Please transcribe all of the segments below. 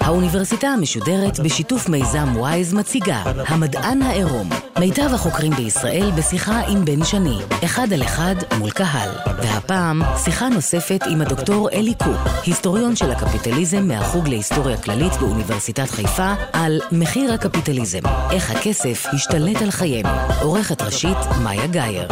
האוניברסיטה המשודרת בשיתוף מיזם וויז מציגה המדען העירום. מיטב החוקרים בישראל בשיחה עם בן שני אחד על אחד מול קהל. והפעם שיחה נוספת עם הדוקטור אלי קוק היסטוריון של הקפיטליזם מהחוג להיסטוריה כללית באוניברסיטת חיפה על מחיר הקפיטליזם איך הכסף השתלט על חיינו עורכת ראשית מאיה גאייר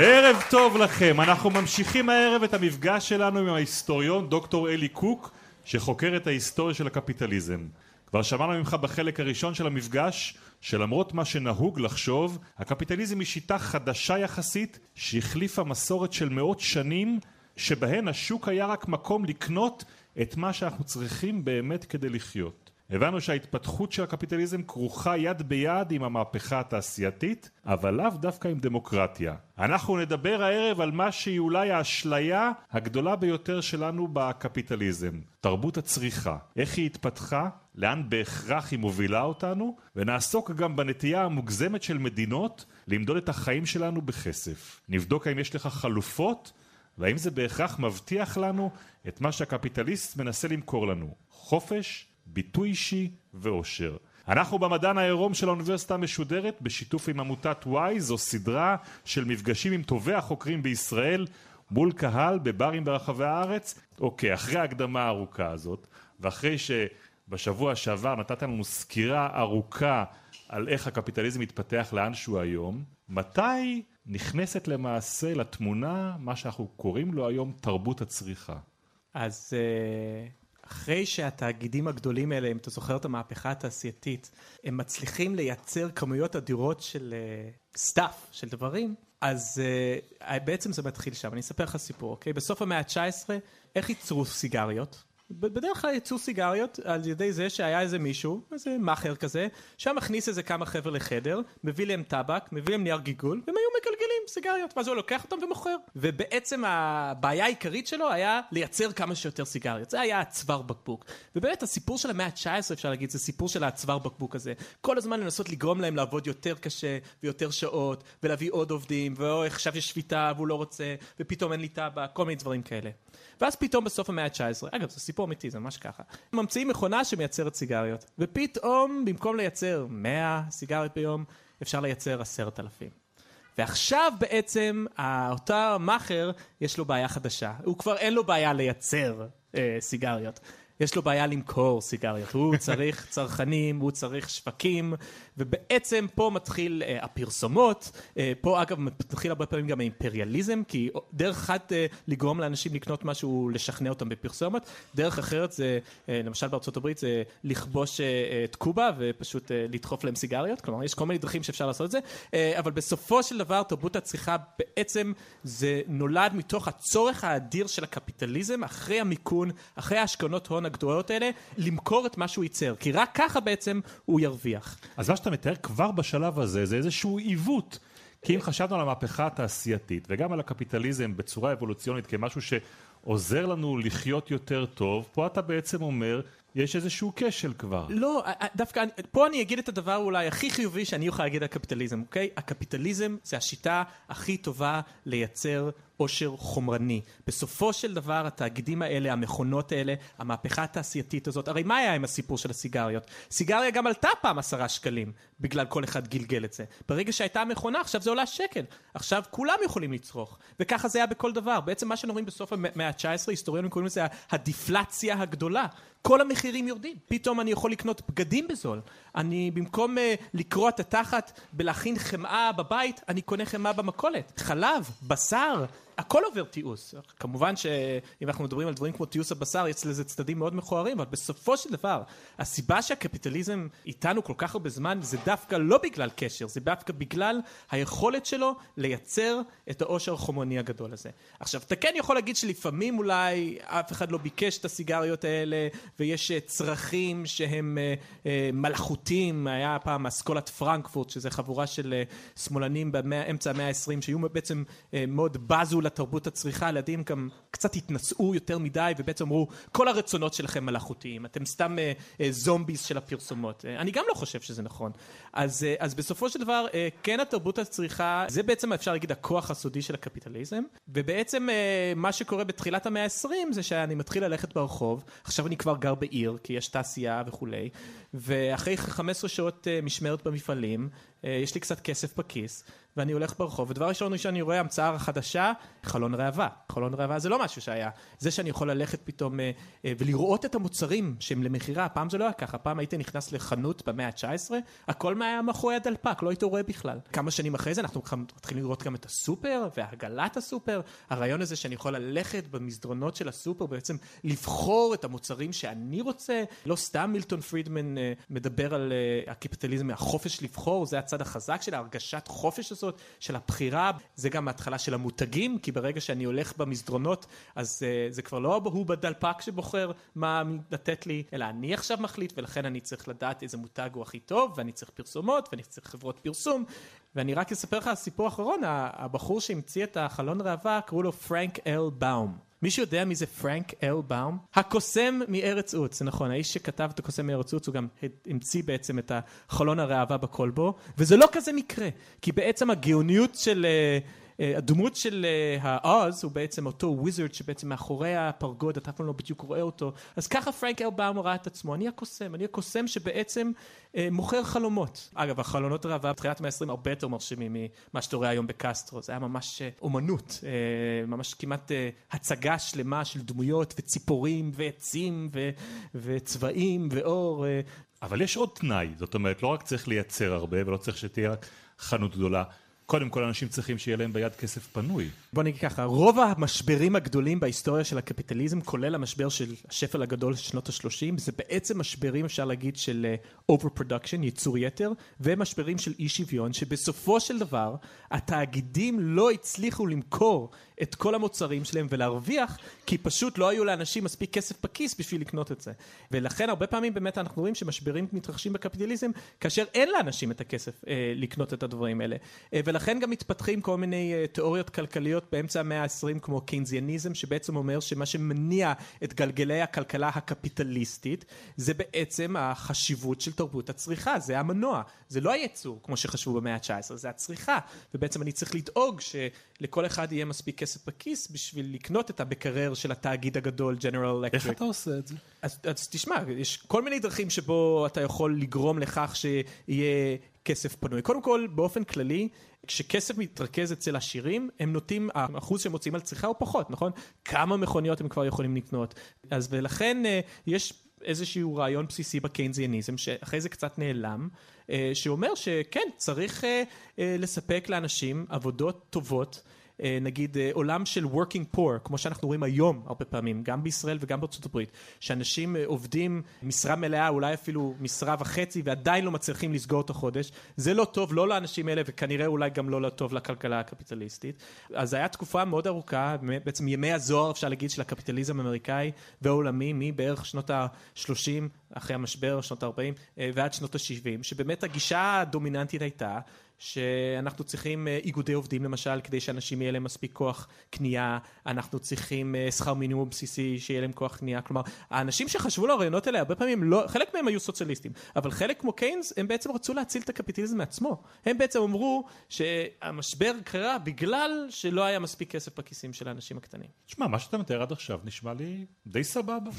וערב טוב לכם, אנחנו ממשיכים הערב את המפגש שלנו עם ההיסטוריון דוקטור אלי קוק שחוקר את ההיסטוריה של הקפיטליזם. כבר שמענו ממך בחלק הראשון של המפגש שלמרות מה שנהוג לחשוב הקפיטליזם היא שיטה חדשה יחסית שהחליפה מסורת של מאות שנים שבהן השוק היה רק מקום לקנות את מה שאנחנו צריכים באמת כדי לחיות הבנו שההתפתחות של הקפיטליזם כרוכה יד ביד עם המהפכה התעשייתית, אבל לאו דווקא עם דמוקרטיה. אנחנו נדבר הערב על מה שהיא אולי האשליה הגדולה ביותר שלנו בקפיטליזם, תרבות הצריכה. איך היא התפתחה, לאן בהכרח היא מובילה אותנו, ונעסוק גם בנטייה המוגזמת של מדינות למדוד את החיים שלנו בכסף. נבדוק האם יש לך חלופות, והאם זה בהכרח מבטיח לנו את מה שהקפיטליסט מנסה למכור לנו. חופש, ביטוי אישי ואושר. אנחנו במדען העירום של האוניברסיטה המשודרת בשיתוף עם עמותת וואי זו סדרה של מפגשים עם טובי החוקרים בישראל מול קהל בברים ברחבי הארץ. אוקיי, אחרי ההקדמה הארוכה הזאת ואחרי שבשבוע שעבר נתת לנו סקירה ארוכה על איך הקפיטליזם מתפתח לאן שהוא היום, מתי נכנסת למעשה לתמונה מה שאנחנו קוראים לו היום תרבות הצריכה? אז אה, אחרי שהתאגידים הגדולים האלה, אם אתה זוכר את המהפכה התעשייתית, הם מצליחים לייצר כמויות אדירות של stuff, אה, של דברים, אז אה, בעצם זה מתחיל שם. אני אספר לך סיפור, אוקיי? בסוף המאה ה-19, איך ייצרו סיגריות? בדרך כלל יצאו סיגריות על ידי זה שהיה איזה מישהו, איזה מאכר כזה, שם מכניס איזה כמה חבר'ה לחדר, מביא להם טבק, מביא להם נייר גיגול, והם היו מגלגלים סיגריות, ואז הוא לוקח אותם ומוכר. ובעצם הבעיה העיקרית שלו היה לייצר כמה שיותר סיגריות. זה היה הצוואר בקבוק. ובאמת הסיפור של המאה ה-19 אפשר להגיד, זה סיפור של הצוואר בקבוק הזה. כל הזמן לנסות לגרום להם לעבוד יותר קשה, ויותר שעות, ולהביא עוד עובדים, ואוי עכשיו יש שביתה והוא לא רוצה, ופתאום אין לי טבק, כל מיני דברים כאלה. ואז פתאום בסוף המאה ה-19, אגב זה סיפור אמיתי, זה ממש ככה, ממציאים מכונה שמייצרת סיגריות, ופתאום במקום לייצר 100 סיגריות ביום, אפשר לייצר 10,000. ועכשיו בעצם אותו מאכר יש לו בעיה חדשה, הוא כבר אין לו בעיה לייצר אה, סיגריות. יש לו בעיה למכור סיגריות, הוא צריך צרכנים, הוא צריך שווקים, ובעצם פה מתחיל uh, הפרסומות, uh, פה אגב מתחיל הרבה פעמים גם האימפריאליזם, כי דרך אחת uh, לגרום לאנשים לקנות משהו, לשכנע אותם בפרסומת, דרך אחרת זה, uh, למשל בארצות הברית זה לכבוש uh, את קובה ופשוט uh, לדחוף להם סיגריות, כלומר יש כל מיני דרכים שאפשר לעשות את זה, uh, אבל בסופו של דבר תרבות הצריכה בעצם זה נולד מתוך הצורך האדיר של הקפיטליזם, אחרי המיכון, אחרי ההשכנות הון הגדולות האלה, למכור את מה שהוא ייצר, כי רק ככה בעצם הוא ירוויח. אז מה שאתה מתאר כבר בשלב הזה זה איזשהו עיוות. כי אם חשבנו על המהפכה התעשייתית וגם על הקפיטליזם בצורה אבולוציונית כמשהו שעוזר לנו לחיות יותר טוב, פה אתה בעצם אומר יש איזשהו כשל כבר. לא, דווקא פה אני אגיד את הדבר אולי הכי חיובי שאני אוכל להגיד על הקפיטליזם, אוקיי? הקפיטליזם זה השיטה הכי טובה לייצר עושר חומרני. בסופו של דבר התאגידים האלה, המכונות האלה, המהפכה התעשייתית הזאת, הרי מה היה עם הסיפור של הסיגריות? סיגריה גם עלתה פעם עשרה שקלים, בגלל כל אחד גלגל את זה. ברגע שהייתה מכונה, עכשיו זה עולה שקל. עכשיו כולם יכולים לצרוך. וככה זה היה בכל דבר. בעצם מה שאנחנו רואים בסוף המאה ה-19, היסטוריונים קוראים לזה הדיפלציה הגדולה. כל המחירים יורדים. פתאום אני יכול לקנות בגדים בזול. אני במקום uh, לקרוע את התחת בלהכין חמאה בבית, אני קונה חמאה במכולת. חלב, בשר, הכל עובר תיעוש. כמובן שאם אנחנו מדברים על דברים כמו תיעוש הבשר, יש לזה צדדים מאוד מכוערים, אבל בסופו של דבר, הסיבה שהקפיטליזם איתנו כל כך הרבה זמן, זה דווקא לא בגלל קשר, זה דווקא בגלל היכולת שלו לייצר את העושר החומרני הגדול הזה. עכשיו, אתה כן יכול להגיד שלפעמים אולי אף אחד לא ביקש את הסיגריות האלה, ויש אה, צרכים שהם אה, אה, מלאכותיים, היה פעם אסכולת פרנקפורט, שזה חבורה של שמאלנים באמצע המאה ה-20, שהיו בעצם מאוד בזו לתרבות הצריכה, ילדים גם קצת התנשאו יותר מדי ובעצם אמרו, כל הרצונות שלכם מלאכותיים, אתם סתם אה, אה, זומביס של הפרסומות. אה, אני גם לא חושב שזה נכון. אז, אה, אז בסופו של דבר, אה, כן התרבות הצריכה, זה בעצם אפשר להגיד הכוח הסודי של הקפיטליזם, ובעצם אה, מה שקורה בתחילת המאה ה-20 זה שאני מתחיל ללכת ברחוב, עכשיו אני כבר גר בעיר, כי יש תעשייה וכולי, ואחרי 15 שעות אה, משמרת במפעלים, אה, יש לי קצת כסף בכיס, ואני הולך ברחוב, ודבר ראשון שאני רואה המצאה חדשה, חלון ראווה. חלון ראווה זה לא משהו שהיה. זה שאני יכול ללכת פתאום אה, אה, ולראות את המוצרים שהם למכירה, פעם זה לא היה ככה, פעם היית נכנס לחנות במאה ה-19, הכל היה מאחורי הדלפק, לא היית רואה בכלל. כמה שנים אחרי זה אנחנו מתחילים לראות גם את הסופר ועגלת הסופר, הרעיון הזה שאני יכול ללכת במסדרונות של הסופר, בעצם לבחור את המוצרים שאני רוצה, לא סתם מילטון פרידמן מדבר על הקפיטליזם, החופש לבחור, זה הצד החזק של הרגשת חופש הזאת. של הבחירה, זה גם ההתחלה של המותגים, כי ברגע שאני הולך במסדרונות, אז uh, זה כבר לא הוא בדלפק שבוחר מה לתת לי, אלא אני עכשיו מחליט, ולכן אני צריך לדעת איזה מותג הוא הכי טוב, ואני צריך פרסומות, ואני צריך חברות פרסום, ואני רק אספר לך סיפור אחרון, הבחור שהמציא את החלון ראווה, קראו לו פרנק אל באום. מישהו יודע מי זה פרנק אל באום? הקוסם מארץ עוץ, נכון, האיש שכתב את הקוסם מארץ עוץ הוא גם המציא בעצם את החלון הראווה בכלבו, וזה לא כזה מקרה, כי בעצם הגאוניות של... Uh, הדמות של העוז הוא בעצם אותו וויזרד שבעצם מאחורי הפרגוד, אתה אף פעם לא בדיוק רואה אותו, אז ככה פרנק אלבאום ראה את עצמו, אני הקוסם, אני הקוסם שבעצם מוכר חלומות. אגב, החלונות הראווה בתחילת המאה ה-20 הרבה יותר מרשימים ממה שאתה רואה היום בקסטרו, זה היה ממש אומנות, ממש כמעט הצגה שלמה של דמויות וציפורים ועצים וצבעים ואור. אבל יש עוד תנאי, זאת אומרת, לא רק צריך לייצר הרבה ולא צריך שתהיה רק חנות גדולה. קודם כל אנשים צריכים שיהיה להם ביד כסף פנוי. בוא נגיד ככה, רוב המשברים הגדולים בהיסטוריה של הקפיטליזם, כולל המשבר של השפל הגדול של שנות ה-30, זה בעצם משברים, אפשר להגיד, של uh, overproduction, ייצור יתר, ומשברים של אי שוויון, שבסופו של דבר, התאגידים לא הצליחו למכור את כל המוצרים שלהם ולהרוויח, כי פשוט לא היו לאנשים מספיק כסף בכיס בשביל לקנות את זה. ולכן הרבה פעמים באמת אנחנו רואים שמשברים מתרחשים בקפיטליזם, כאשר אין לאנשים את הכסף אה, לקנות את הדברים האלה. אה, ולכן גם מתפתחים כל מיני אה, תיאוריות כלכליות באמצע המאה ה-20, כמו קיינזיאניזם, שבעצם אומר שמה שמניע את גלגלי הכלכלה הקפיטליסטית, זה בעצם החשיבות של תרבות הצריכה, זה המנוע, זה לא הייצור, כמו שחשבו במאה ה-19, זה הצריכה, ובעצם אני צריך לדאוג שלכל אחד יהיה מספיק כסף בכיס בשביל לקנות את המקרר של התאגיד הגדול, ג'נרל אלקטריק. איך אתה עושה את זה? אז, אז תשמע, יש כל מיני דרכים שבו אתה יכול לגרום לכך שיהיה כסף פנוי. קודם כל, באופן כללי, כשכסף מתרכז אצל עשירים, הם נוטים, האחוז שהם מוצאים על צריכה הוא פחות, נכון? כמה מכוניות הם כבר יכולים לקנות. אז ולכן אה, יש איזשהו רעיון בסיסי בקיינזיאניזם, שאחרי זה קצת נעלם, אה, שאומר שכן, צריך אה, לספק לאנשים עבודות טובות. אה, נגיד אה, עולם של working poor, כמו שאנחנו רואים היום הרבה פעמים, גם בישראל וגם בארצות הברית, שאנשים אה, עובדים משרה מלאה, אולי אפילו משרה וחצי, ועדיין לא מצליחים לסגור את החודש, זה לא טוב לא לאנשים האלה, וכנראה אולי גם לא טוב לכלכלה הקפיטליסטית. אז הייתה תקופה מאוד ארוכה, בעצם ימי הזוהר אפשר להגיד של הקפיטליזם האמריקאי והעולמי, מבערך שנות ה-30, אחרי המשבר, שנות ה-40, ועד שנות ה-70, שבאמת הגישה הדומיננטית הייתה שאנחנו צריכים אה, איגודי עובדים למשל, כדי שאנשים יהיה להם מספיק כוח קנייה, אנחנו צריכים אה, שכר מינימום בסיסי שיהיה להם כוח קנייה, כלומר, האנשים שחשבו על הרעיונות האלה, הרבה פעמים לא, חלק מהם היו סוציאליסטים, אבל חלק כמו קיינס, הם בעצם רצו להציל את הקפיטליזם מעצמו. הם בעצם אמרו שהמשבר קרה בגלל שלא היה מספיק כסף בכיסים של האנשים הקטנים. תשמע, מה שאתה מתאר עד עכשיו נשמע לי די סבבה.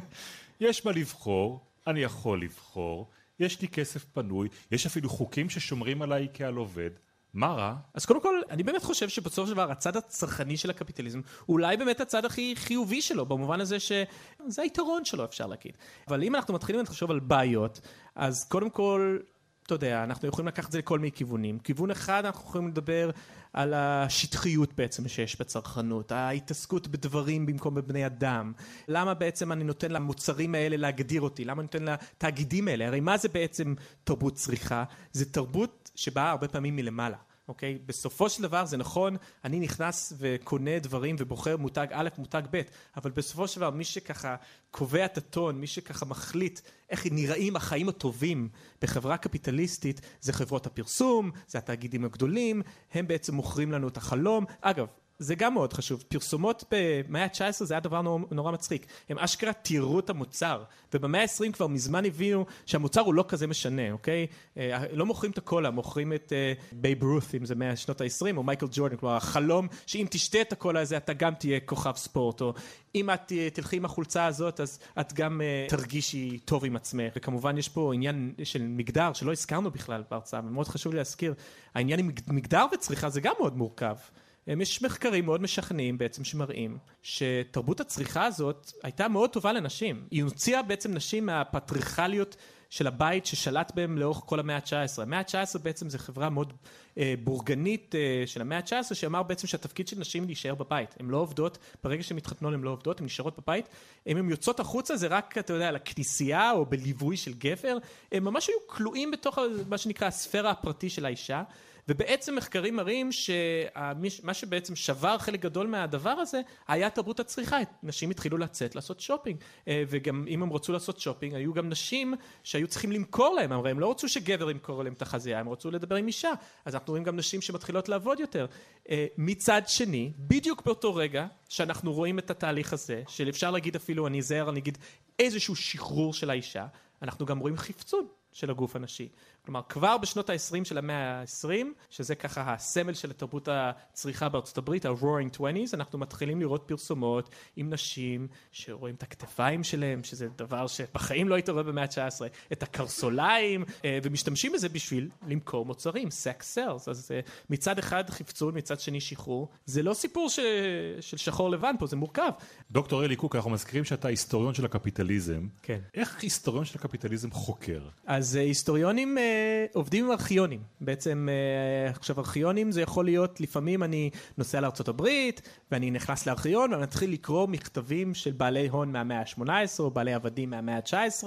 יש מה לבחור, אני יכול לבחור. יש לי כסף פנוי, יש אפילו חוקים ששומרים עליי כעל עובד. מה רע? אז קודם כל, אני באמת חושב שבסופו של דבר הצד הצרכני של הקפיטליזם, אולי באמת הצד הכי חיובי שלו, במובן הזה שזה היתרון שלו, אפשר להגיד. אבל אם אנחנו מתחילים לחשוב על בעיות, אז קודם כל, אתה יודע, אנחנו יכולים לקחת את זה לכל מיני כיוונים. כיוון אחד, אנחנו יכולים לדבר על השטחיות בעצם שיש בצרכנות, ההתעסקות בדברים במקום בבני אדם. למה בעצם אני נותן למוצרים האלה להגדיר אותי? למה אני נותן לתאגידים האלה? הרי מה זה בעצם תרבות צריכה? זה תרבות שבאה הרבה פעמים מלמעלה. אוקיי? בסופו של דבר זה נכון, אני נכנס וקונה דברים ובוחר מותג א', מותג ב', אבל בסופו של דבר מי שככה קובע את הטון, מי שככה מחליט איך נראים החיים הטובים בחברה קפיטליסטית, זה חברות הפרסום, זה התאגידים הגדולים, הם בעצם מוכרים לנו את החלום. אגב, זה גם מאוד חשוב. פרסומות במאה ה-19 זה היה דבר נורא, נורא מצחיק. הם אשכרה תיארו את המוצר, ובמאה ה-20 כבר מזמן הבינו שהמוצר הוא לא כזה משנה, אוקיי? אה, לא מוכרים את הקולה, מוכרים את בייב אה, רות, אם זה מהשנות ה-20, או מייקל ג'ורדן, כלומר החלום שאם תשתה את הקולה הזה אתה גם תהיה כוכב ספורט, או אם את אה, תלכי עם החולצה הזאת אז את גם אה, תרגישי טוב עם עצמך. וכמובן יש פה עניין של מגדר שלא הזכרנו בכלל בהרצאה, ומאוד חשוב לי להזכיר, העניין עם מגדר וצריכה זה גם מאוד מורכב. יש מחקרים מאוד משכנעים בעצם שמראים שתרבות הצריכה הזאת הייתה מאוד טובה לנשים. היא הוציאה בעצם נשים מהפטריכליות של הבית ששלט בהם לאורך כל המאה ה-19. המאה ה-19 בעצם זה חברה מאוד אה, בורגנית אה, של המאה ה-19 שאמר בעצם שהתפקיד של נשים להישאר בבית. הן לא עובדות, ברגע שהן מתחתנו הן לא עובדות, הן נשארות בבית. אם הן יוצאות החוצה זה רק, אתה יודע, לכניסייה או בליווי של גבר. הם ממש היו כלואים בתוך מה שנקרא הספירה הפרטי של האישה. ובעצם מחקרים מראים שמה שבעצם שבר חלק גדול מהדבר הזה היה תרבות הצריכה, נשים התחילו לצאת לעשות שופינג אה, וגם אם הם רצו לעשות שופינג היו גם נשים שהיו צריכים למכור להם, הרי הם לא רצו שגבר ימכור להם את החזייה, הם רצו לדבר עם אישה, אז אנחנו רואים גם נשים שמתחילות לעבוד יותר. אה, מצד שני, בדיוק באותו רגע שאנחנו רואים את התהליך הזה, של אפשר להגיד אפילו, אני אזהר, אני אגיד איזשהו שחרור של האישה, אנחנו גם רואים חפצון של הגוף הנשי. כלומר, כבר בשנות ה-20 של המאה ה-20, שזה ככה הסמל של תרבות הצריכה בארצות הברית, ה-Roaring 20's, אנחנו מתחילים לראות פרסומות עם נשים שרואים את הכתפיים שלהם, שזה דבר שבחיים לא היית רואה במאה ה-19, את הקרסוליים, אה, ומשתמשים בזה בשביל למכור מוצרים, סקס סלס. אז אה, מצד אחד חפצון, מצד שני שחרור. זה לא סיפור ש... של שחור לבן פה, זה מורכב. דוקטור אלי קוק, אנחנו מזכירים שאתה היסטוריון של הקפיטליזם. כן. איך היסטוריון של הקפיטליזם חוקר? אז אה, היסטוריונים... עובדים עם ארכיונים, בעצם אה, עכשיו ארכיונים זה יכול להיות לפעמים אני נוסע לארה"ב ואני נכנס לארכיון ואני מתחיל לקרוא מכתבים של בעלי הון מהמאה ה-18 או בעלי עבדים מהמאה ה-19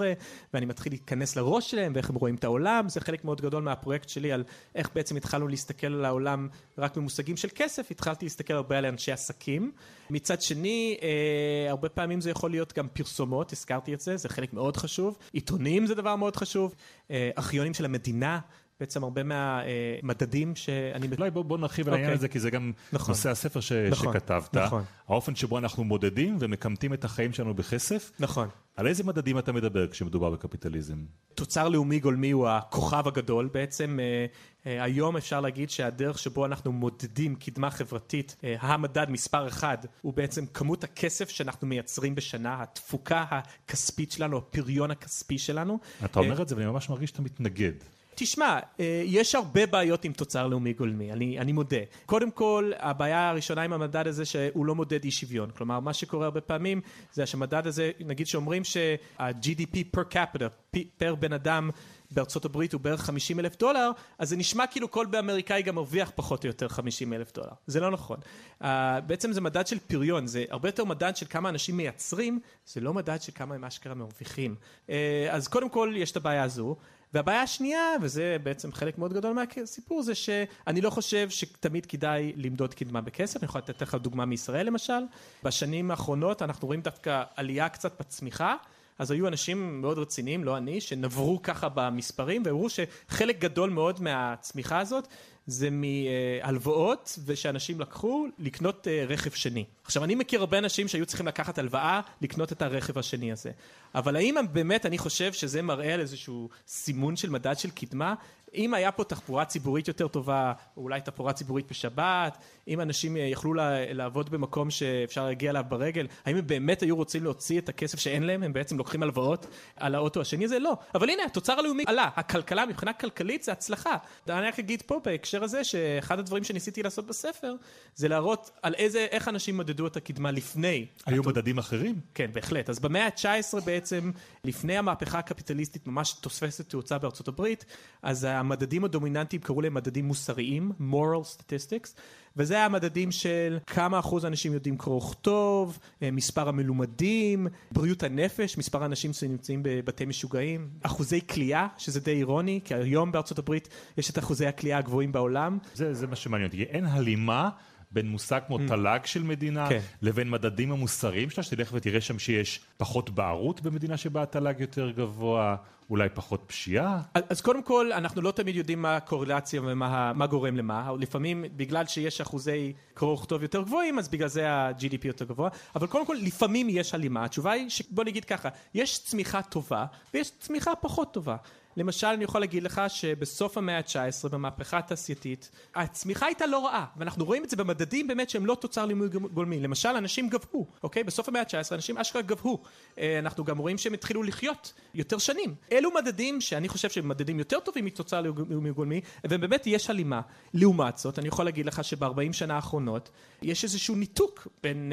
ואני מתחיל להיכנס לראש שלהם ואיך הם רואים את העולם, זה חלק מאוד גדול מהפרויקט שלי על איך בעצם התחלנו להסתכל על העולם רק במושגים של כסף, התחלתי להסתכל הרבה על אנשי עסקים. מצד שני, אה, הרבה פעמים זה יכול להיות גם פרסומות, הזכרתי את זה, זה חלק מאוד חשוב. עיתונים זה דבר מאוד חשוב, ארכיונים של המדינה. בעצם הרבה מהמדדים שאני... אולי בוא, בוא נרחיב okay. על העניין אוקיי. הזה, כי זה גם נכון. נושא הספר ש... נכון, שכתבת. נכון. האופן שבו אנחנו מודדים ומקמטים את החיים שלנו בכסף. נכון. על איזה מדדים אתה מדבר כשמדובר בקפיטליזם? תוצר לאומי גולמי הוא הכוכב הגדול. בעצם אה, אה, היום אפשר להגיד שהדרך שבו אנחנו מודדים קדמה חברתית, אה, המדד מספר אחד, הוא בעצם כמות הכסף שאנחנו מייצרים בשנה, התפוקה הכספית שלנו, הפריון הכספי שלנו. אתה אומר את זה ואני ממש מרגיש שאתה מתנגד. תשמע, אה, יש הרבה בעיות עם תוצר לאומי גולמי, אני, אני מודה. קודם כל, הבעיה הראשונה עם המדד הזה שהוא לא מודד אי שוויון. כלומר, מה שקורה הרבה פעמים זה שהמדד הזה, נגיד שאומרים שה-GDP per capita, פר בן אדם בארצות הברית הוא בערך 50 אלף דולר, אז זה נשמע כאילו כל באמריקאי גם מרוויח פחות או יותר 50 אלף דולר. זה לא נכון. Uh, בעצם זה מדד של פריון, זה הרבה יותר מדד של כמה אנשים מייצרים, זה לא מדד של כמה הם אשכרה מרוויחים. Uh, אז קודם כל יש את הבעיה הזו. והבעיה השנייה, וזה בעצם חלק מאוד גדול מהסיפור, זה שאני לא חושב שתמיד כדאי למדוד קדמה בכסף, אני יכול לתת לך דוגמה מישראל למשל, בשנים האחרונות אנחנו רואים דווקא עלייה קצת בצמיחה, אז היו אנשים מאוד רציניים, לא אני, שנברו ככה במספרים ואמרו שחלק גדול מאוד מהצמיחה הזאת זה מהלוואות ושאנשים לקחו לקנות אה, רכב שני. עכשיו אני מכיר הרבה אנשים שהיו צריכים לקחת הלוואה לקנות את הרכב השני הזה. אבל האם באמת אני חושב שזה מראה על איזשהו סימון של מדד של קדמה? אם היה פה תחבורה ציבורית יותר טובה, או אולי תחבורה ציבורית בשבת, אם אנשים יכלו לעבוד במקום שאפשר להגיע אליו ברגל, האם הם באמת היו רוצים להוציא את הכסף שאין להם, הם בעצם לוקחים הלוואות על האוטו השני הזה? לא. אבל הנה, התוצר הלאומי עלה, הכלכלה מבחינה כלכלית זה הצלחה. אני רק אגיד פה בהקשר הזה, שאחד הדברים שניסיתי לעשות בספר, זה להראות על איזה, איך אנשים מדדו את הקדמה לפני. היו מדדים אחרים? כן, בהחלט. אז במאה ה-19 בעצם, לפני המהפכה הקפיטליסטית ממש תוספסת תאוצה בארצות הברית, אז המדדים הדומיננטיים קראו להם מדדים מוסריים, moral statistics, וזה היה מדדים של כמה אחוז אנשים יודעים קרוא וכתוב, אה, מספר המלומדים, בריאות הנפש, מספר האנשים שנמצאים בבתי משוגעים, אחוזי כליאה, שזה די אירוני, כי היום בארצות הברית יש את אחוזי הכליאה הגבוהים בעולם. זה, זה מה שמעניין אותי, אין הלימה. בין מושג כמו mm. תל"ג של מדינה, כן. לבין מדדים המוסריים שלה, שתלך ותראה שם שיש פחות בערות במדינה שבה התל"ג יותר גבוה, אולי פחות פשיעה? אז, קודם כל, אנחנו לא תמיד יודעים מה הקורלציה ומה גורם למה, לפעמים בגלל שיש אחוזי קרוא וכתוב יותר גבוהים, אז בגלל זה ה-GDP יותר גבוה, אבל קודם כל, לפעמים יש הלימה, התשובה היא, בוא נגיד ככה, יש צמיחה טובה ויש צמיחה פחות טובה. למשל אני יכול להגיד לך שבסוף המאה ה-19 במהפכה התעשייתית הצמיחה הייתה לא רעה ואנחנו רואים את זה במדדים באמת שהם לא תוצר לימוי גולמי. למשל אנשים גבהו אוקיי? בסוף המאה ה-19 אנשים אשכרה גבהו. אה, אנחנו גם רואים שהם התחילו לחיות יותר שנים אלו מדדים שאני חושב שהם מדדים יותר טובים מתוצר לימוי גולמי ובאמת יש הלימה. לעומת זאת אני יכול להגיד לך שב-40 שנה האחרונות יש איזשהו ניתוק בין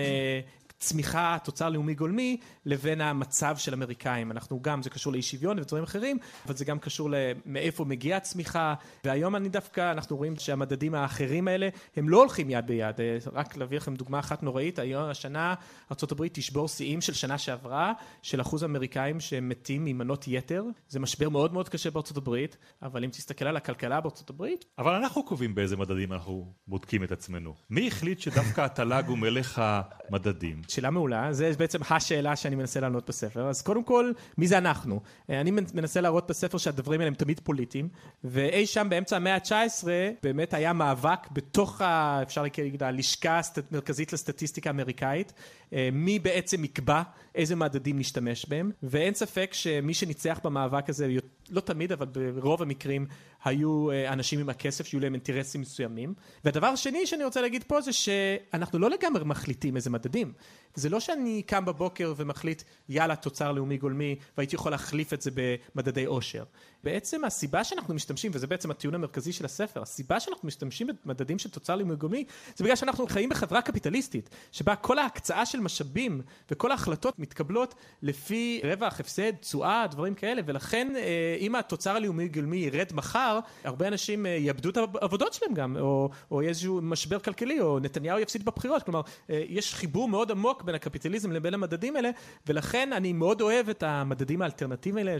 אה, צמיחה, תוצר לאומי גולמי, לבין המצב של אמריקאים. אנחנו גם, זה קשור לאי שוויון ודברים אחרים, אבל זה גם קשור למאיפה מגיעה הצמיחה, והיום אני דווקא, אנחנו רואים שהמדדים האחרים האלה, הם לא הולכים יד ביד. רק להביא לכם דוגמה אחת נוראית, היום, השנה, ארה"ב תשבור שיאים של שנה שעברה, של אחוז אמריקאים שהם מתים ממנות יתר. זה משבר מאוד מאוד קשה הברית, אבל אם תסתכל על הכלכלה הברית... אבל אנחנו קובעים באיזה מדדים אנחנו בודקים את עצמנו. מי החליט שדווקא התל"ג הוא מלך המדדים? שאלה מעולה, זה בעצם השאלה שאני מנסה לענות בספר. אז קודם כל, מי זה אנחנו? אה, אני מנסה להראות בספר שהדברים האלה הם תמיד פוליטיים, ואי שם באמצע המאה ה-19 באמת היה מאבק בתוך, ה, אפשר להגיד, הלשכה המרכזית לסטטיסטיקה האמריקאית, אה, מי בעצם יקבע איזה מדדים נשתמש בהם, ואין ספק שמי שניצח במאבק הזה, לא תמיד, אבל ברוב המקרים, היו אה, אנשים עם הכסף שיהיו להם אינטרסים מסוימים. והדבר השני שאני רוצה להגיד פה זה שאנחנו לא לגמרי מחליטים איזה מדדים. זה לא שאני קם בבוקר ומחליט יאללה תוצר לאומי גולמי והייתי יכול להחליף את זה במדדי עושר. בעצם הסיבה שאנחנו משתמשים, וזה בעצם הטיעון המרכזי של הספר, הסיבה שאנחנו משתמשים במדדים של תוצר לאומי גולמי זה בגלל שאנחנו חיים בחברה קפיטליסטית, שבה כל ההקצאה של משאבים וכל ההחלטות מתקבלות לפי רווח, הפסד, תשואה, דברים כאלה, ולכן אה, אם התוצר הלאומי גולמי ירד מחר, הרבה אנשים אה, יאבדו את העבודות שלהם גם, או, או איזשהו משבר כלכלי, או נתניהו יפסיד בבחירות, כלומר אה, יש חיבור מאוד עמוק בין הקפיטליזם לבין המדדים האלה, ולכן אני מאוד אוהב את המדדים האלטרנטיביים האלה,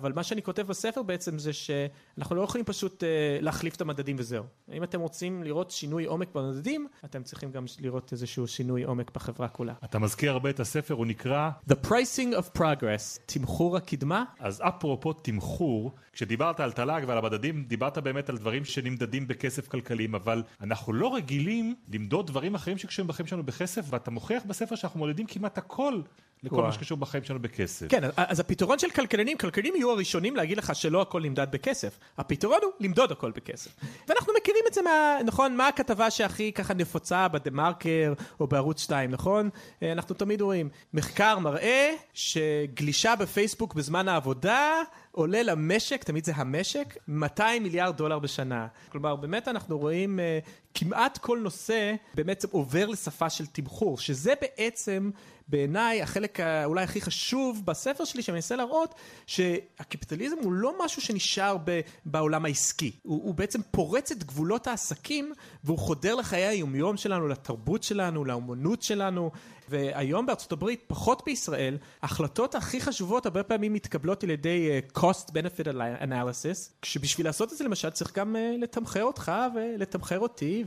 אבל מה שאני כותב בספר בעצם זה שאנחנו לא יכולים פשוט uh, להחליף את המדדים וזהו. אם אתם רוצים לראות שינוי עומק במדדים, אתם צריכים גם לראות איזשהו שינוי עומק בחברה כולה. אתה מזכיר הרבה את הספר, הוא נקרא The Pricing of Progress, תמחור הקדמה. אז אפרופו תמחור, כשדיברת על תל"ג ועל המדדים, דיברת באמת על דברים שנמדדים בכסף כלכליים, אבל אנחנו לא רגילים למדוד דברים אחרים שקשורים בחיים שלנו בכסף, ואתה מוכיח בספר שאנחנו מודדים כמעט הכל לכל מה שקשור בחיים שלנו בכסף. כן, אז הפתרון של כלכלנים, כלכלנים יהיו הראשונים להגיד לך שלא הכל נמדד בכסף. הפתרון הוא למדוד הכל בכסף. ואנחנו מכירים את זה מה... נכון? מה הכתבה שהכי ככה נפוצה בדה מרקר או בערוץ 2, נכון? אנחנו תמיד רואים, מחקר מראה שגלישה בפייסבוק בזמן העבודה עולה למשק, תמיד זה המשק, 200 מיליארד דולר בשנה. כלומר, באמת אנחנו רואים uh, כמעט כל נושא באמת עובר לשפה של תמחור, שזה בעצם בעיניי החלק אולי הכי חשוב בספר שלי שאני מנסה להראות שהקפיטליזם הוא לא משהו שנשאר ב, בעולם העסקי, הוא, הוא בעצם פורץ את גבולות העסקים והוא חודר לחיי היומיום שלנו, לתרבות שלנו, לאומנות שלנו והיום בארצות הברית, פחות בישראל, ההחלטות הכי חשובות הרבה פעמים מתקבלות על ידי uh, cost benefit analysis, כשבשביל לעשות את זה למשל צריך גם uh, לתמחר אותך ולתמחר אותי,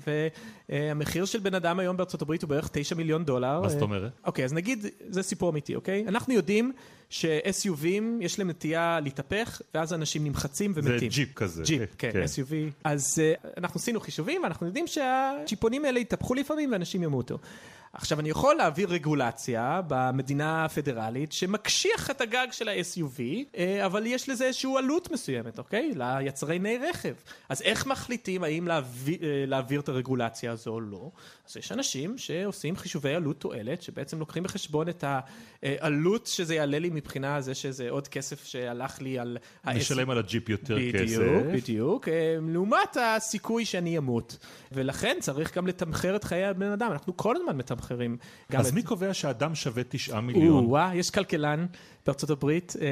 והמחיר uh, של בן אדם היום בארצות הברית הוא בערך 9 מיליון דולר. מה זאת אומרת? אוקיי, אז נגיד, זה סיפור אמיתי, אוקיי? אנחנו יודעים ש-SUVים יש להם נטייה להתהפך, ואז אנשים נמחצים ומתים. זה ג'יפ כזה. ג'יפ, כן, כן. SUV. אז uh, אנחנו עשינו חישובים, ואנחנו יודעים שהג'יפונים האלה יתהפכו לפעמים ואנשים ימותו. עכשיו אני יכול להעביר רגולציה במדינה הפדרלית שמקשיח את הגג של ה-SUV, אה, אבל יש לזה איזושהי עלות מסוימת, אוקיי? ליצרני רכב. אז איך מחליטים האם להעביר, אה, להעביר את הרגולציה הזו או לא? אז יש אנשים שעושים חישובי עלות תועלת, שבעצם לוקחים בחשבון את העלות שזה יעלה לי מבחינה זה שזה עוד כסף שהלך לי על ה-SUV. נשלם על הג'יפ יותר בדיוק, כסף. בדיוק, בדיוק. אה, לעומת הסיכוי שאני אמות. ולכן צריך גם לתמחר את חיי הבן אדם, אנחנו כל הזמן מתמחרים. אז את... מי קובע שאדם שווה תשעה מיליון? או, יש כלכלן בארצות הברית, אה,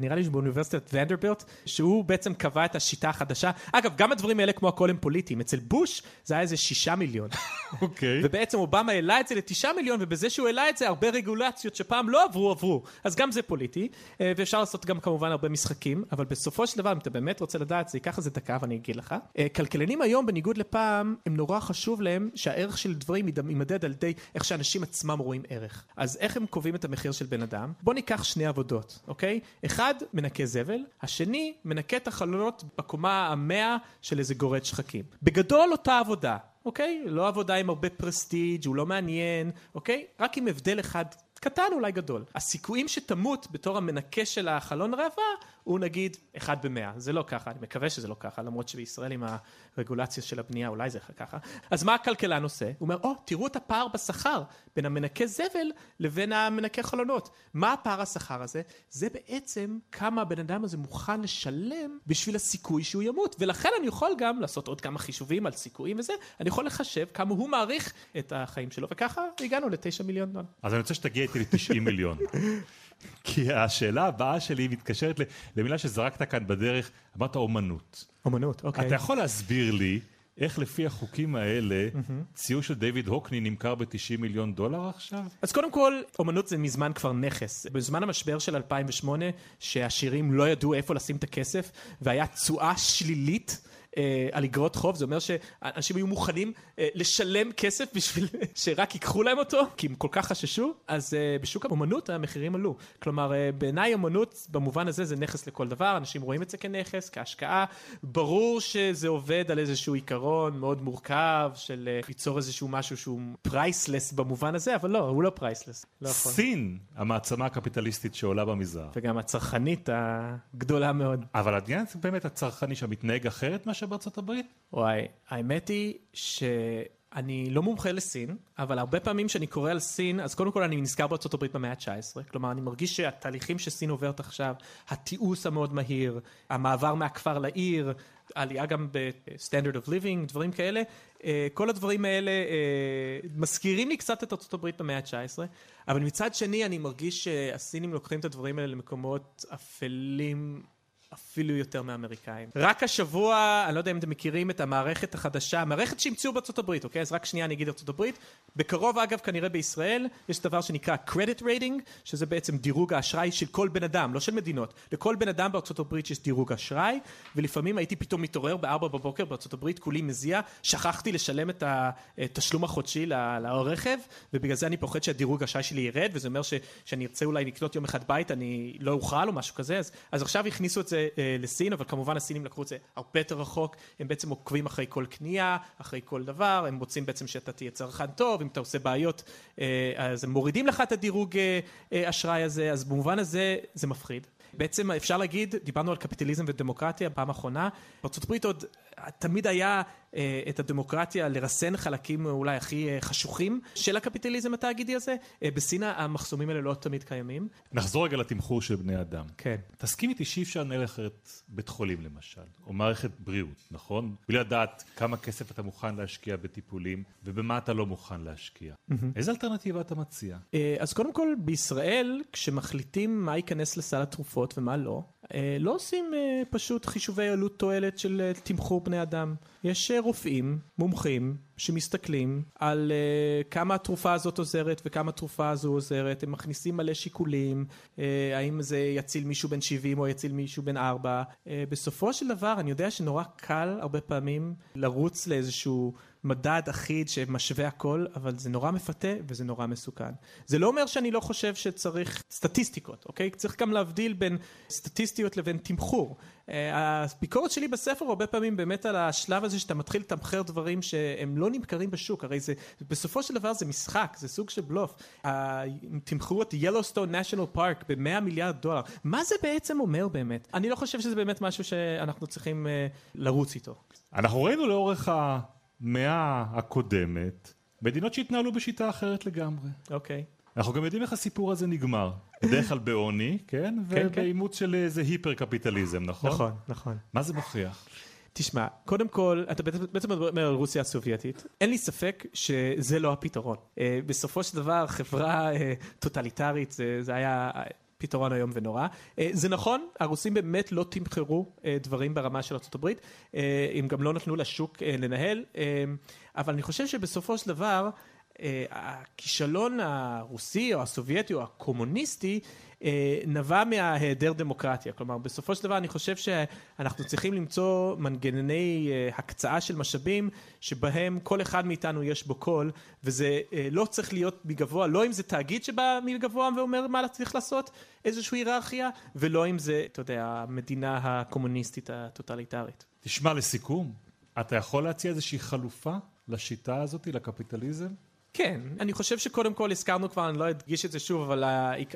נראה לי שבאוניברסיטת ונדרבילט, שהוא בעצם קבע את השיטה החדשה. אגב, גם הדברים האלה כמו הכל הם פוליטיים. אצל בוש זה היה איזה שישה מיליון. אוקיי. Okay. ובעצם אובמה העלה את זה לתשעה מיליון, ובזה שהוא העלה את זה, הרבה רגולציות שפעם לא עברו, עברו. אז גם זה פוליטי, אה, ואפשר לעשות גם כמובן הרבה משחקים, אבל בסופו של דבר, אם אתה באמת רוצה לדעת, זה ייקח איזה דקה ואני אגיד לך. אה, כלכלנים היום, בניגוד לפעם, הם נורא חשוב להם שהערך של דברים יימדד על ידי איך שאנשים עצמם רואים ערך. אז איך הם קובעים את המחיר של בן אדם? בוא ניקח שני עבודות, אוקיי? אחד מנקה זבל, השני מנקה את החלונות בקומה המאה של איזה גורד שחקים. בגדול אותה עבודה, אוקיי? לא עבודה עם הרבה פרסטיג', הוא לא מעניין, אוקיי? רק עם הבדל אחד קטן אולי גדול. הסיכויים שתמות בתור המנקה של החלון ראווה הוא נגיד אחד במאה. זה לא ככה, אני מקווה שזה לא ככה, למרות שבישראל עם הרגולציה של הבנייה אולי זה ככה. אז מה הכלכלן עושה? הוא אומר, או, oh, תראו את הפער בשכר בין המנקה זבל לבין המנקה חלונות. מה הפער השכר הזה? זה בעצם כמה הבן אדם הזה מוכן לשלם בשביל הסיכוי שהוא ימות. ולכן אני יכול גם לעשות עוד כמה חישובים על סיכויים וזה, אני יכול לחשב כמה הוא מעריך את החיים שלו, וככה הגענו לתשע מיליון דולר. אז אני רוצה שתגיע איתי ל-90 מיליון. כי השאלה הבאה שלי מתקשרת למילה שזרקת כאן בדרך, אמרת אומנות. אומנות, אוקיי. אתה יכול להסביר לי איך לפי החוקים האלה ציור של דיוויד הוקני נמכר ב-90 מיליון דולר עכשיו? אז קודם כל, אומנות זה מזמן כבר נכס. בזמן המשבר של 2008, שהעשירים לא ידעו איפה לשים את הכסף, והיה תשואה שלילית. אה, על אגרות חוב, זה אומר שאנשים היו מוכנים אה, לשלם כסף בשביל שרק ייקחו להם אותו, כי הם כל כך חששו, אז אה, בשוק האמנות המחירים עלו. כלומר, בעיניי אמנות במובן הזה זה נכס לכל דבר, אנשים רואים את זה כנכס, כהשקעה. ברור שזה עובד על איזשהו עיקרון מאוד מורכב של ליצור איזשהו משהו שהוא priceless במובן הזה, אבל לא, הוא לא priceless. לא סין, המעצמה הקפיטליסטית שעולה במזרח. וגם הצרכנית הגדולה מאוד. אבל העניין באמת הצרכני שמתנהג אחרת מאשר בארצות הברית? וואי, האמת היא שאני לא מומחה לסין, אבל הרבה פעמים כשאני קורא על סין, אז קודם כל אני נזכר בארצות הברית במאה ה-19. כלומר, אני מרגיש שהתהליכים שסין עוברת עכשיו, התיעוש המאוד מהיר, המעבר מהכפר לעיר, עלייה גם ב-standard of living, דברים כאלה, אה, כל הדברים האלה אה, מזכירים לי קצת את ארצות הברית במאה ה-19, אבל מצד שני אני מרגיש שהסינים לוקחים את הדברים האלה למקומות אפלים אפילו יותר מאמריקאים. רק השבוע, אני לא יודע אם אתם מכירים את המערכת החדשה, המערכת שהמציאו בארצות הברית, אוקיי? אז רק שנייה אני אגיד ארצות הברית. בקרוב אגב, כנראה בישראל, יש דבר שנקרא credit rating, שזה בעצם דירוג האשראי של כל בן אדם, לא של מדינות. לכל בן אדם בארצות הברית יש דירוג אשראי, ולפעמים הייתי פתאום מתעורר בארבע בבוקר בארצות הברית, כולי מזיע, שכחתי לשלם את התשלום החודשי לרכב, ובגלל זה אני פוחד שהדירוג האשראי שלי ירד, וזה אומר שאני ארצה אולי לקנות יום אחד בית, אני לא אוכל או משהו כזה, אז, אז עכשיו הכניסו את זה אה, לסין, אבל כמובן הסינים לקחו את זה הרבה יותר רחוק, הם בעצם עוקבים אחרי כל קנייה, אחרי כל דבר, הם רוצים בעצם שאתה תהיה צרכן טוב, אם אתה עושה בעיות אה, אז הם מורידים לך את הדירוג אה, אשראי הזה, אז במובן הזה זה מפחיד. בעצם אפשר להגיד, דיברנו על קפיטליזם ודמוקרטיה פעם אחרונה, בארה"ב עוד תמיד היה אה, את הדמוקרטיה לרסן חלקים אולי הכי אה, חשוכים של הקפיטליזם התאגידי הזה. אה, בסין המחסומים האלה לא תמיד קיימים. נחזור רגע לתמחור של בני אדם. כן. תסכים איתי שאי אפשר לנהל אחרת בית חולים למשל, או מערכת בריאות, נכון? בלי לדעת כמה כסף אתה מוכן להשקיע בטיפולים, ובמה אתה לא מוכן להשקיע. Mm-hmm. איזה אלטרנטיבה אתה מציע? אז קודם כל, בישראל, כשמחליטים מה ייכנס לסל התרופות ומה לא, לא עושים פשוט חישובי עלות תועלת של תמחור בני אדם. יש רופאים, מומחים, שמסתכלים על כמה התרופה הזאת עוזרת וכמה התרופה הזו עוזרת, הם מכניסים מלא שיקולים, האם זה יציל מישהו בן 70 או יציל מישהו בן 4. בסופו של דבר אני יודע שנורא קל הרבה פעמים לרוץ לאיזשהו מדד אחיד שמשווה הכל, אבל זה נורא מפתה וזה נורא מסוכן. זה לא אומר שאני לא חושב שצריך סטטיסטיקות, אוקיי? צריך גם להבדיל בין סטטיסטיות לבין תמחור. אה, הביקורת שלי בספר הרבה פעמים באמת על השלב הזה שאתה מתחיל לתמחר דברים שהם לא נמכרים בשוק, הרי זה, בסופו של דבר זה משחק, זה סוג של בלוף. תמחרו את Yellowstone National Park ב-100 מיליארד דולר, מה זה בעצם אומר באמת? אני לא חושב שזה באמת משהו שאנחנו צריכים אה, לרוץ איתו. אנחנו ראינו לאורך. המאה הקודמת מדינות שהתנהלו בשיטה אחרת לגמרי. אוקיי. אנחנו גם יודעים איך הסיפור הזה נגמר. בדרך כלל בעוני, כן? כן, כן. ובאימוץ של איזה היפר קפיטליזם, נכון? נכון, נכון. מה זה מוכיח? תשמע, קודם כל, אתה בעצם מדבר על רוסיה הסובייטית, אין לי ספק שזה לא הפתרון. אה, בסופו של דבר, חברה אה, טוטליטרית, זה, זה היה פתרון איום ונורא. אה, זה נכון, הרוסים באמת לא תמחרו אה, דברים ברמה של ארה"ב, אה, הם גם לא נתנו לשוק לנהל, אבל אני חושב שבסופו של דבר, אה, הכישלון הרוסי או הסובייטי או הקומוניסטי אה, נבע מההיעדר דמוקרטיה. כלומר, בסופו של דבר אני חושב שאנחנו צריכים למצוא מנגנוני אה, הקצאה של משאבים שבהם כל אחד מאיתנו יש בו קול, וזה לא צריך להיות מגבוה, לא אם זה תאגיד שבא מגבוה ואומר מה צריך לעשות, איזושהי היררכיה, ולא אם זה, אתה יודע, המדינה הקומוניסטית הטוטליטרית. תשמע, לסיכום, אתה יכול להציע איזושהי חלופה לשיטה הזאת, לקפיטליזם? כן, אני חושב שקודם כל הזכרנו כבר, אני לא אדגיש את זה שוב, אבל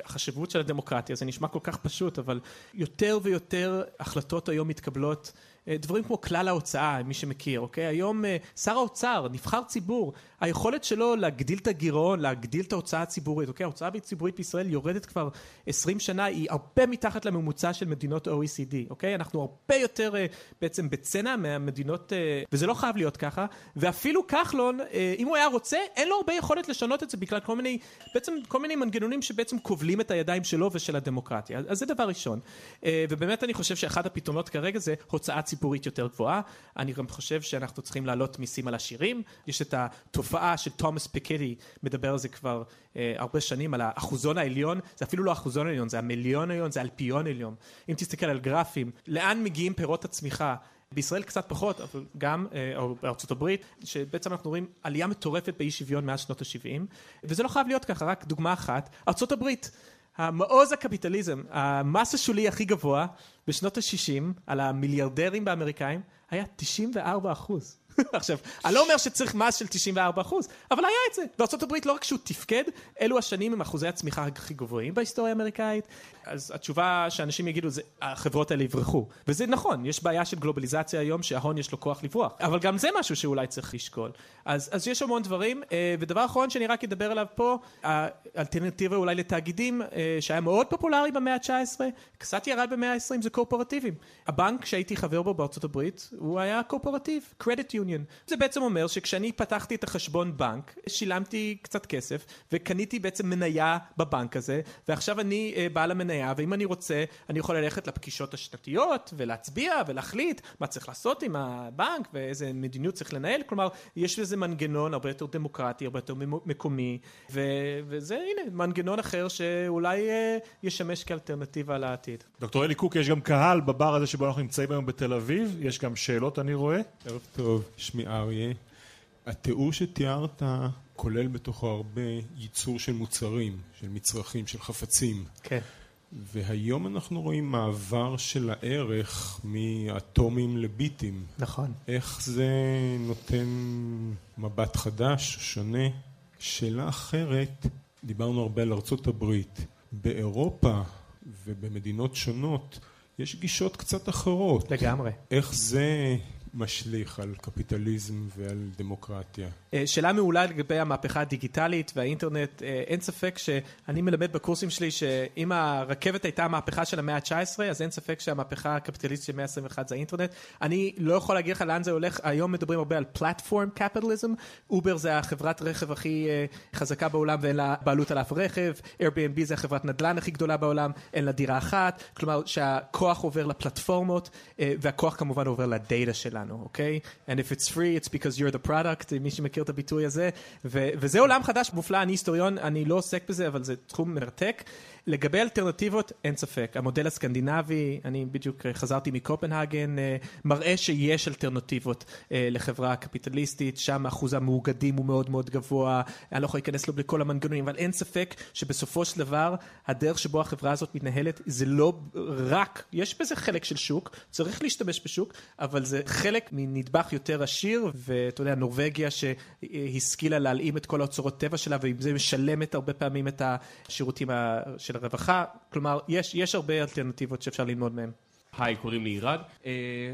החשיבות של הדמוקרטיה, זה נשמע כל כך פשוט, אבל יותר ויותר החלטות היום מתקבלות אה, דברים כמו כלל ההוצאה, מי שמכיר, אוקיי? היום אה, שר האוצר, נבחר ציבור, היכולת שלו להגדיל את הגירעון, להגדיל את ההוצאה הציבורית, אוקיי? ההוצאה הציבורית בישראל יורדת כבר 20 שנה, היא הרבה מתחת לממוצע של מדינות ה-OECD, אוקיי? אנחנו הרבה יותר אה, בעצם בצנע מהמדינות, וזה לא חייב להיות ככה, ואפילו כחלון, אם הוא היה רוצה, אין לו הרבה יכולת לשנות את זה בגלל כל מיני, בעצם כל מיני מנגנונים שבעצם כובלים את הידיים שלו ושל הדמוקרטיה. אז זה דבר ראשון. ובאמת אני חושב שאחד הפתרונות כרגע זה הוצאה ציבורית. יותר גבוהה. אני גם חושב שאנחנו צריכים להעלות מיסים על עשירים. יש את התופעה של תומאס פיקטי, מדבר על זה כבר אה, הרבה שנים, על האחוזון העליון, זה אפילו לא האחוזון העליון, זה המיליון העליון, זה אלפיון עליון. אם תסתכל על גרפים, לאן מגיעים פירות הצמיחה? בישראל קצת פחות, אבל גם, אה, בארצות הברית, שבעצם אנחנו רואים עלייה מטורפת באי שוויון מאז שנות ה-70, וזה לא חייב להיות ככה, רק דוגמה אחת, ארצות הברית. המעוז הקפיטליזם, המס השולי הכי גבוה בשנות ה-60 על המיליארדרים באמריקאים היה 94 אחוז. עכשיו, אני לא אומר שצריך מס של 94 אחוז, אבל היה את זה. בארה"ב לא רק שהוא תפקד, אלו השנים עם אחוזי הצמיחה הכי גבוהים בהיסטוריה האמריקאית. אז התשובה שאנשים יגידו זה, החברות האלה יברחו. וזה נכון, יש בעיה של גלובליזציה היום שההון יש לו כוח לברוח. אבל גם זה משהו שאולי צריך לשקול. אז, אז יש המון דברים, אה, ודבר אחרון שאני רק אדבר עליו פה, האלטרנטיבה אולי לתאגידים, אה, שהיה מאוד פופולרי במאה ה-19, קצת ירד במאה ה-20, זה קורפורטיבים. הבנק שהייתי חבר בו בארצות הברית, הוא היה קורפורטיב, credit union. זה בעצם אומר שכשאני פתחתי את החשבון בנק, שילמתי קצת כסף, וקניתי בעצם מניה בבנק הזה, ועכשיו אני אה, בעל המניה, ואם אני רוצה, אני יכול ללכת לפגישות השנתיות, ולהצביע, ולהחליט מה צריך לעשות עם הבנק, ואיזה מדיניות צריך לנהל, כלומר, יש לזה מנגנון הרבה יותר דמוקרטי, הרבה יותר מקומי, ו- וזה הנה, מנגנון אחר שאולי אה, ישמש כאלטרנטיבה לעתיד. דוקטור אלי קוק, יש גם קהל בבר הזה שבו אנחנו נמצאים היום בתל אביב, יש גם שאלות אני רואה. ערב טוב. שמי אריה. התיאור שתיארת כולל בתוכו הרבה ייצור של מוצרים, של מצרכים, של חפצים. כן. והיום אנחנו רואים מעבר של הערך מאטומים לביטים. נכון. איך זה נותן מבט חדש, שונה? שאלה אחרת, דיברנו הרבה על ארצות הברית. באירופה ובמדינות שונות יש גישות קצת אחרות. לגמרי. איך זה משליך על קפיטליזם ועל דמוקרטיה? אה, שאלה מעולה לגבי המהפכה הדיגיטלית והאינטרנט. אה, אין ספק שאני מלמד בקורסים שלי שאם הרכבת הייתה המהפכה של המאה ה-19, אז אין ספק שהמהפכה הקפיטליסטית של המאה ה-21 זה האינטרנט. אני לא יכול להגיד לך לאן זה הולך, היום מדברים הרבה על platform capitalism. אובר זה החברת רכב הכי אה, חזקה בעולם ואין לה בעלות על אף רכב. Airbnb זה החברת נדל"ן הכי גדולה בעולם, אין לה דירה אחת. כלומר שהכוח עובר לפלטפורמות, והכוח כמובן עובר לדאטה שלנו, אוקיי? Okay? And if it's free, it's because you're the product, מי שמכיר מכיר את הביטוי הזה, ו- וזה עולם חדש מופלא, אני היסטוריון, אני לא עוסק בזה, אבל זה תחום מרתק. לגבי אלטרנטיבות, אין ספק. המודל הסקנדינבי, אני בדיוק חזרתי מקופנהגן, אה, מראה שיש אלטרנטיבות אה, לחברה קפיטליסטית, שם אחוז המאוגדים הוא מאוד מאוד גבוה, אני לא יכול להיכנס לו לכל המנגנונים, אבל אין ספק שבסופו של דבר, הדרך שבו החברה הזאת מתנהלת, זה לא רק, יש בזה חלק של שוק, צריך להשתמש בשוק, אבל זה חלק מנדבך יותר עשיר, ואתה יודע, נורבגיה שהשכילה להלאים את כל האוצרות טבע שלה, ועם זה משלמת הרבה פעמים את השירותים של הרווחה, כלומר יש, יש הרבה אלטרנטיבות שאפשר ללמוד מהן. היי, קוראים לי עירד. Uh,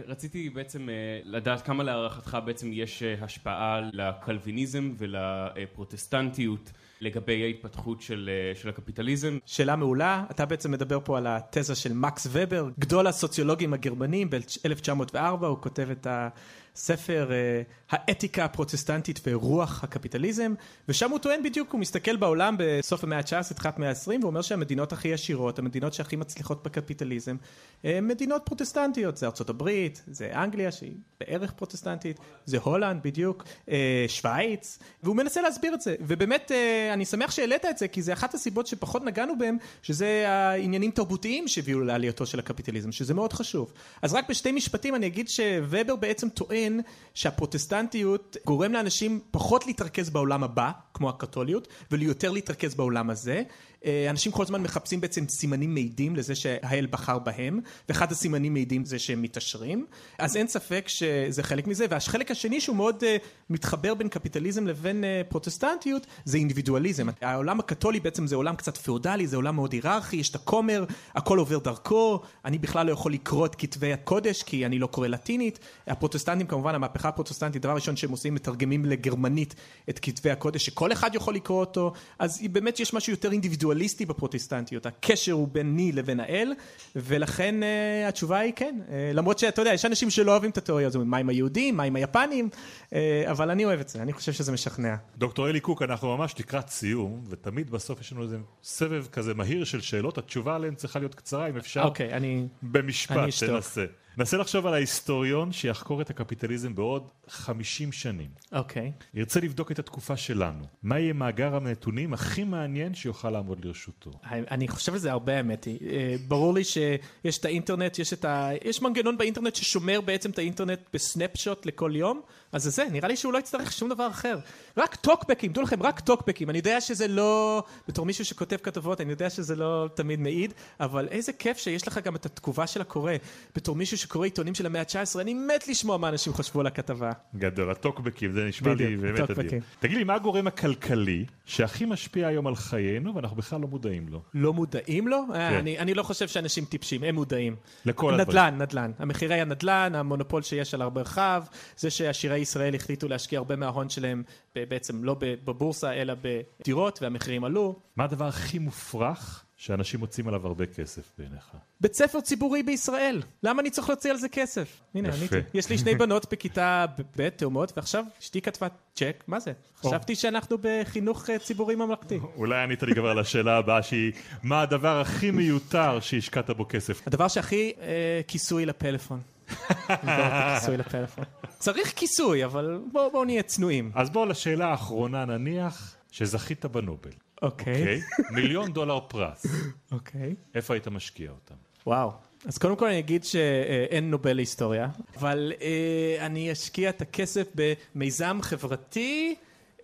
רציתי בעצם uh, לדעת כמה להערכתך בעצם יש uh, השפעה לקלוויניזם ולפרוטסטנטיות לגבי ההתפתחות של, uh, של הקפיטליזם. שאלה מעולה, אתה בעצם מדבר פה על התזה של מקס ובר, גדול הסוציולוגים הגרמנים ב-1904, הוא כותב את ה... ספר uh, האתיקה הפרוטסטנטית ורוח הקפיטליזם, ושם הוא טוען בדיוק, הוא מסתכל בעולם בסוף המאה ה-19, תחילת המאה ה-20, ואומר שהמדינות הכי עשירות, המדינות שהכי מצליחות בקפיטליזם, הן מדינות פרוטסטנטיות, זה ארצות הברית, זה אנגליה שהיא בערך פרוטסטנטית, זה הולנד בדיוק, uh, שווייץ, והוא מנסה להסביר את זה, ובאמת uh, אני שמח שהעלית את זה, כי זה אחת הסיבות שפחות נגענו בהם, שזה העניינים תרבותיים שהביאו לעלייתו של הקפיטליזם, שזה מאוד חשוב. אז רק בשתי משפטים אני אגיד שובר בעצם טוען שהפרוטסטנטיות גורם לאנשים פחות להתרכז בעולם הבא, כמו הקתוליות, וליותר להתרכז בעולם הזה. אה, אנשים כל הזמן מחפשים בעצם סימנים מעידים לזה שהאל בחר בהם, ואחד הסימנים מעידים זה שהם מתעשרים, אז אין ספק שזה חלק מזה, והחלק השני שהוא מאוד uh, מתחבר בין קפיטליזם לבין uh, פרוטסטנטיות, זה אינדיבידואליזם. העולם הקתולי בעצם זה עולם קצת פאודלי, זה עולם מאוד היררכי, יש את הכומר, הכל עובר דרכו, אני בכלל לא יכול לקרוא את כתבי הקודש כי אני לא קורא לטינית. הפרוטסטנטים כמובן, המהפכה הפרוטסטנטית, דבר ראשון שהם עושים, מתרגמים לגרמנית את כתבי הקודש, שכל אחד יכול לקרוא אותו, אז באמת יש משהו יותר אינדיבידואלי. דואליסטי בפרוטסטנטיות, הקשר הוא ביני לבין האל, ולכן uh, התשובה היא כן. Uh, למרות שאתה יודע, יש אנשים שלא אוהבים את התיאוריה הזו, מה עם היהודים, מה עם היפנים, uh, אבל אני אוהב את זה, אני חושב שזה משכנע. דוקטור אלי קוק, אנחנו ממש לקראת סיום, ותמיד בסוף יש לנו איזה סבב כזה מהיר של שאלות, התשובה עליהן צריכה להיות קצרה, אם אפשר. אוקיי, אני... במשפט, אני תנסה. נסה לחשוב על ההיסטוריון שיחקור את הקפיטליזם בעוד 50 שנים. אוקיי. Okay. ירצה לבדוק את התקופה שלנו. מה יהיה מאגר הנתונים הכי מעניין שיוכל לעמוד לרשותו? אני חושב על זה הרבה האמת היא. אה, ברור לי שיש את האינטרנט, יש, את ה... יש מנגנון באינטרנט ששומר בעצם את האינטרנט בסנפשוט לכל יום, אז זה זה, נראה לי שהוא לא יצטרך שום דבר אחר. רק טוקבקים, דעו לכם, רק טוקבקים. אני יודע שזה לא, בתור מישהו שכותב כתבות, אני יודע שזה לא תמיד מעיד, אבל איזה כיף שיש לך גם את התגובה של הקורא. בתור מישהו שקורא עיתונים של המאה ה-19, אני מת לשמוע מה אנשים חשבו על הכתבה. גדול, הטוקבקים, זה נשמע לי באמת אדיר. תגיד לי, מה הגורם הכלכלי שהכי משפיע היום על חיינו, ואנחנו בכלל לא מודעים לו? לא מודעים לו? אה, כן. אני, אני לא חושב שאנשים טיפשים, הם מודעים. לכל הדברים. נדל"ן, נדל"ן. המחירי הנדל"ן, המונופול שיש על הרבה רחב, זה שעשירי ישראל החליטו להשקיע הרבה מההון שלהם בעצם לא בבורסה, אלא בדירות, והמחירים עלו. מה הדבר הכי מופרך שאנשים מוצאים עליו הרבה כסף בעיניך? בית ספר ציבורי בישראל. למה אני צריך להוציא על זה כסף? הנה, עניתי. יש לי שני בנות בכיתה ב', תאומות, ועכשיו אשתי כתבה צ'ק, מה זה? חשבתי שאנחנו בחינוך אה, ציבורי ממלכתי. אולי ענית לי כבר על השאלה הבאה שהיא, מה הדבר הכי מיותר שהשקעת בו כסף? הדבר שהכי אה, כיסוי לפלאפון. כיסוי לפלאפון. צריך כיסוי, אבל בואו בוא נהיה צנועים. אז בואו לשאלה האחרונה נניח שזכית בנובל. אוקיי. Okay. Okay? מיליון דולר פרס. אוקיי. Okay. איפה היית משקיע אותם? וואו. אז קודם כל אני אגיד שאין נובל להיסטוריה, אבל אה, אני אשקיע את הכסף במיזם חברתי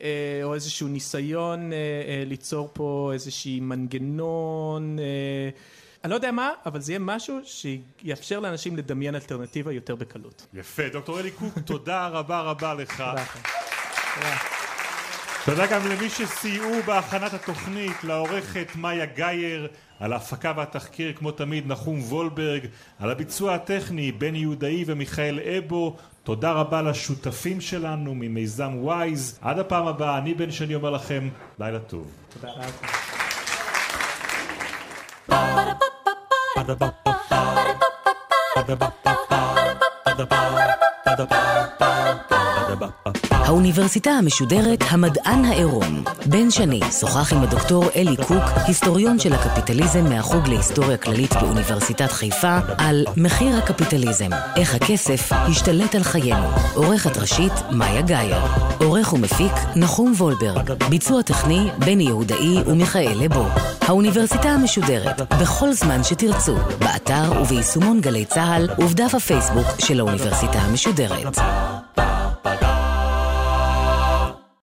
אה, או איזשהו ניסיון אה, אה, ליצור פה איזשהי מנגנון אה, אני לא יודע מה, אבל זה יהיה משהו שיאפשר לאנשים לדמיין אלטרנטיבה יותר בקלות. יפה. דוקטור אלי קוק, תודה רבה רבה לך. תודה גם למי שסייעו בהכנת התוכנית, לעורכת מאיה גייר, על ההפקה והתחקיר כמו תמיד נחום וולברג, על הביצוע הטכני בני יהודאי ומיכאל אבו, תודה רבה לשותפים שלנו ממיזם וויז, עד הפעם הבאה, אני בן שני אומר לכם, לילה טוב. תודה רבה. האוניברסיטה המשודרת המדען העירום. בן שני שוחח עם הדוקטור אלי קוק, היסטוריון של הקפיטליזם מהחוג להיסטוריה כללית באוניברסיטת חיפה, על מחיר הקפיטליזם, איך הכסף השתלט על חיינו. עורכת ראשית, מאיה גאייר. עורך ומפיק, נחום וולברג. ביצוע טכני, בני יהודאי ומיכאל לבו. האוניברסיטה המשודרת, בכל זמן שתרצו, באתר וביישומון גלי צה"ל ובדף הפייסבוק של האוניברסיטה המשודרת. ba da.